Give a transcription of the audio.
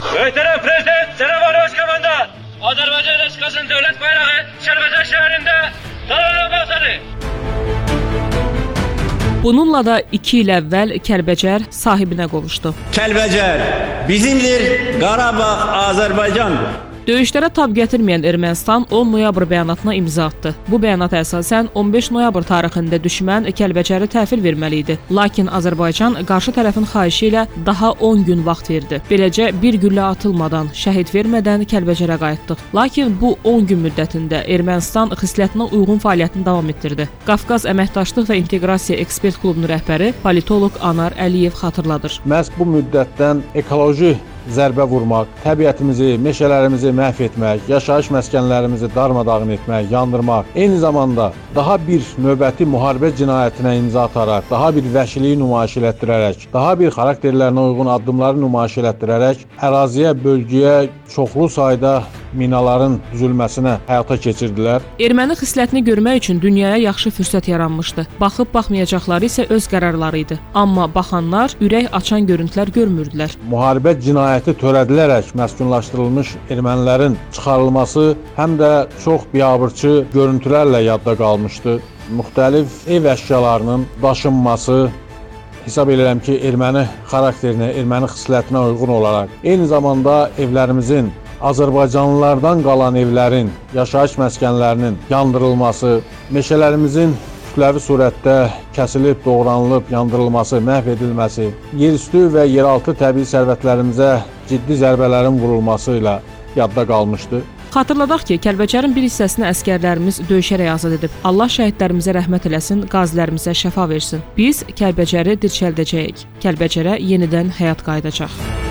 Muhterem Prezident, Selam Başkomandan. Azerbaycan Respublikası'nın devlet bayrağı Kəlbəcər şəhərində dalgalanıb başladı. Bununla da 2 il əvvəl Kəlbəcər sahibinə qovuşdu. Kəlbəcər bizimdir, Qarabağ Azərbaycandır. Döyüşlərə tab gətirməyən Ermənistan 10 noyabr bəyanatına imza atdı. Bu bəyanata əsasən 15 noyabr tarixində düşmən Kəlbəcəri təhvil verməli idi. Lakin Azərbaycan qarşı tərəfin xahişi ilə daha 10 gün vaxt verdi. Beləcə bir güllə atılmadan, şəhid vermədən Kəlbəcərə qayıtdıq. Lakin bu 10 gün müddətində Ermənistan xislətinə uyğun fəaliyyətini davam etdirdi. Qafqaz Əməkdaşlıq və İnteqrasiya Ekspert Klubunun rəhbəri politoloq Anar Əliyev xatırladır. Məhz bu müddətdən ekoloji zərbə vurmaq, təbiətimizi, meşələrimizi məhv etmək, yaşayış məskənlərimizi darmadağın etmək, yandırmaq, eyni zamanda daha bir növbəti müharibə cinayətinə imza ataraq, daha bir vəhşiliyi nümayiş etdirərək, daha bir xarakterlərinə uyğun addımları nümayiş etdirərək əraziyə, bölgəyə çoxlu sayda minaların düzülməsinə həyata keçirdilər. Erməni xislətini görmək üçün dünyaya yaxşı fürsət yaranmışdı. Baxıb baxmayacaqları isə öz qərarları idi. Amma baxanlar ürək açan görüntülər görmürdülər. Müharibə cinayəti törədilərək məskunlaşdırılmış ermənilərin çıxarılması həm də çox biabırçı görüntülərlə yadda qalmışdı. Müxtəlif ev əşyalarının daşınması, hesab edirəm ki, erməni xarakterinə, erməni xislətinə uyğun olaraq eyni zamanda evlərimizin Azərbaycanlılardan qalan evlərin, yaşayış məskənlərinin yandırılması, meşələrimizin kütləvi surətdə kəsilib, doğranılıb, yandırılması, məhv edilməsi, yerüstü və yeraltı təbii sərvətlərimizə ciddi zərbələrin vurulması ilə yadda qalmışdı. Xatırladaq ki, Kəlbəcərin bir hissəsini əskərlərimiz döyüşərək azad edib. Allah şəhidlərimizə rəhmət eləsin, qazilərimizə şəfa versin. Biz Kəlbəcəri dirçəldəcəyik. Kəlbəcərə yenidən həyat qayıdacaq.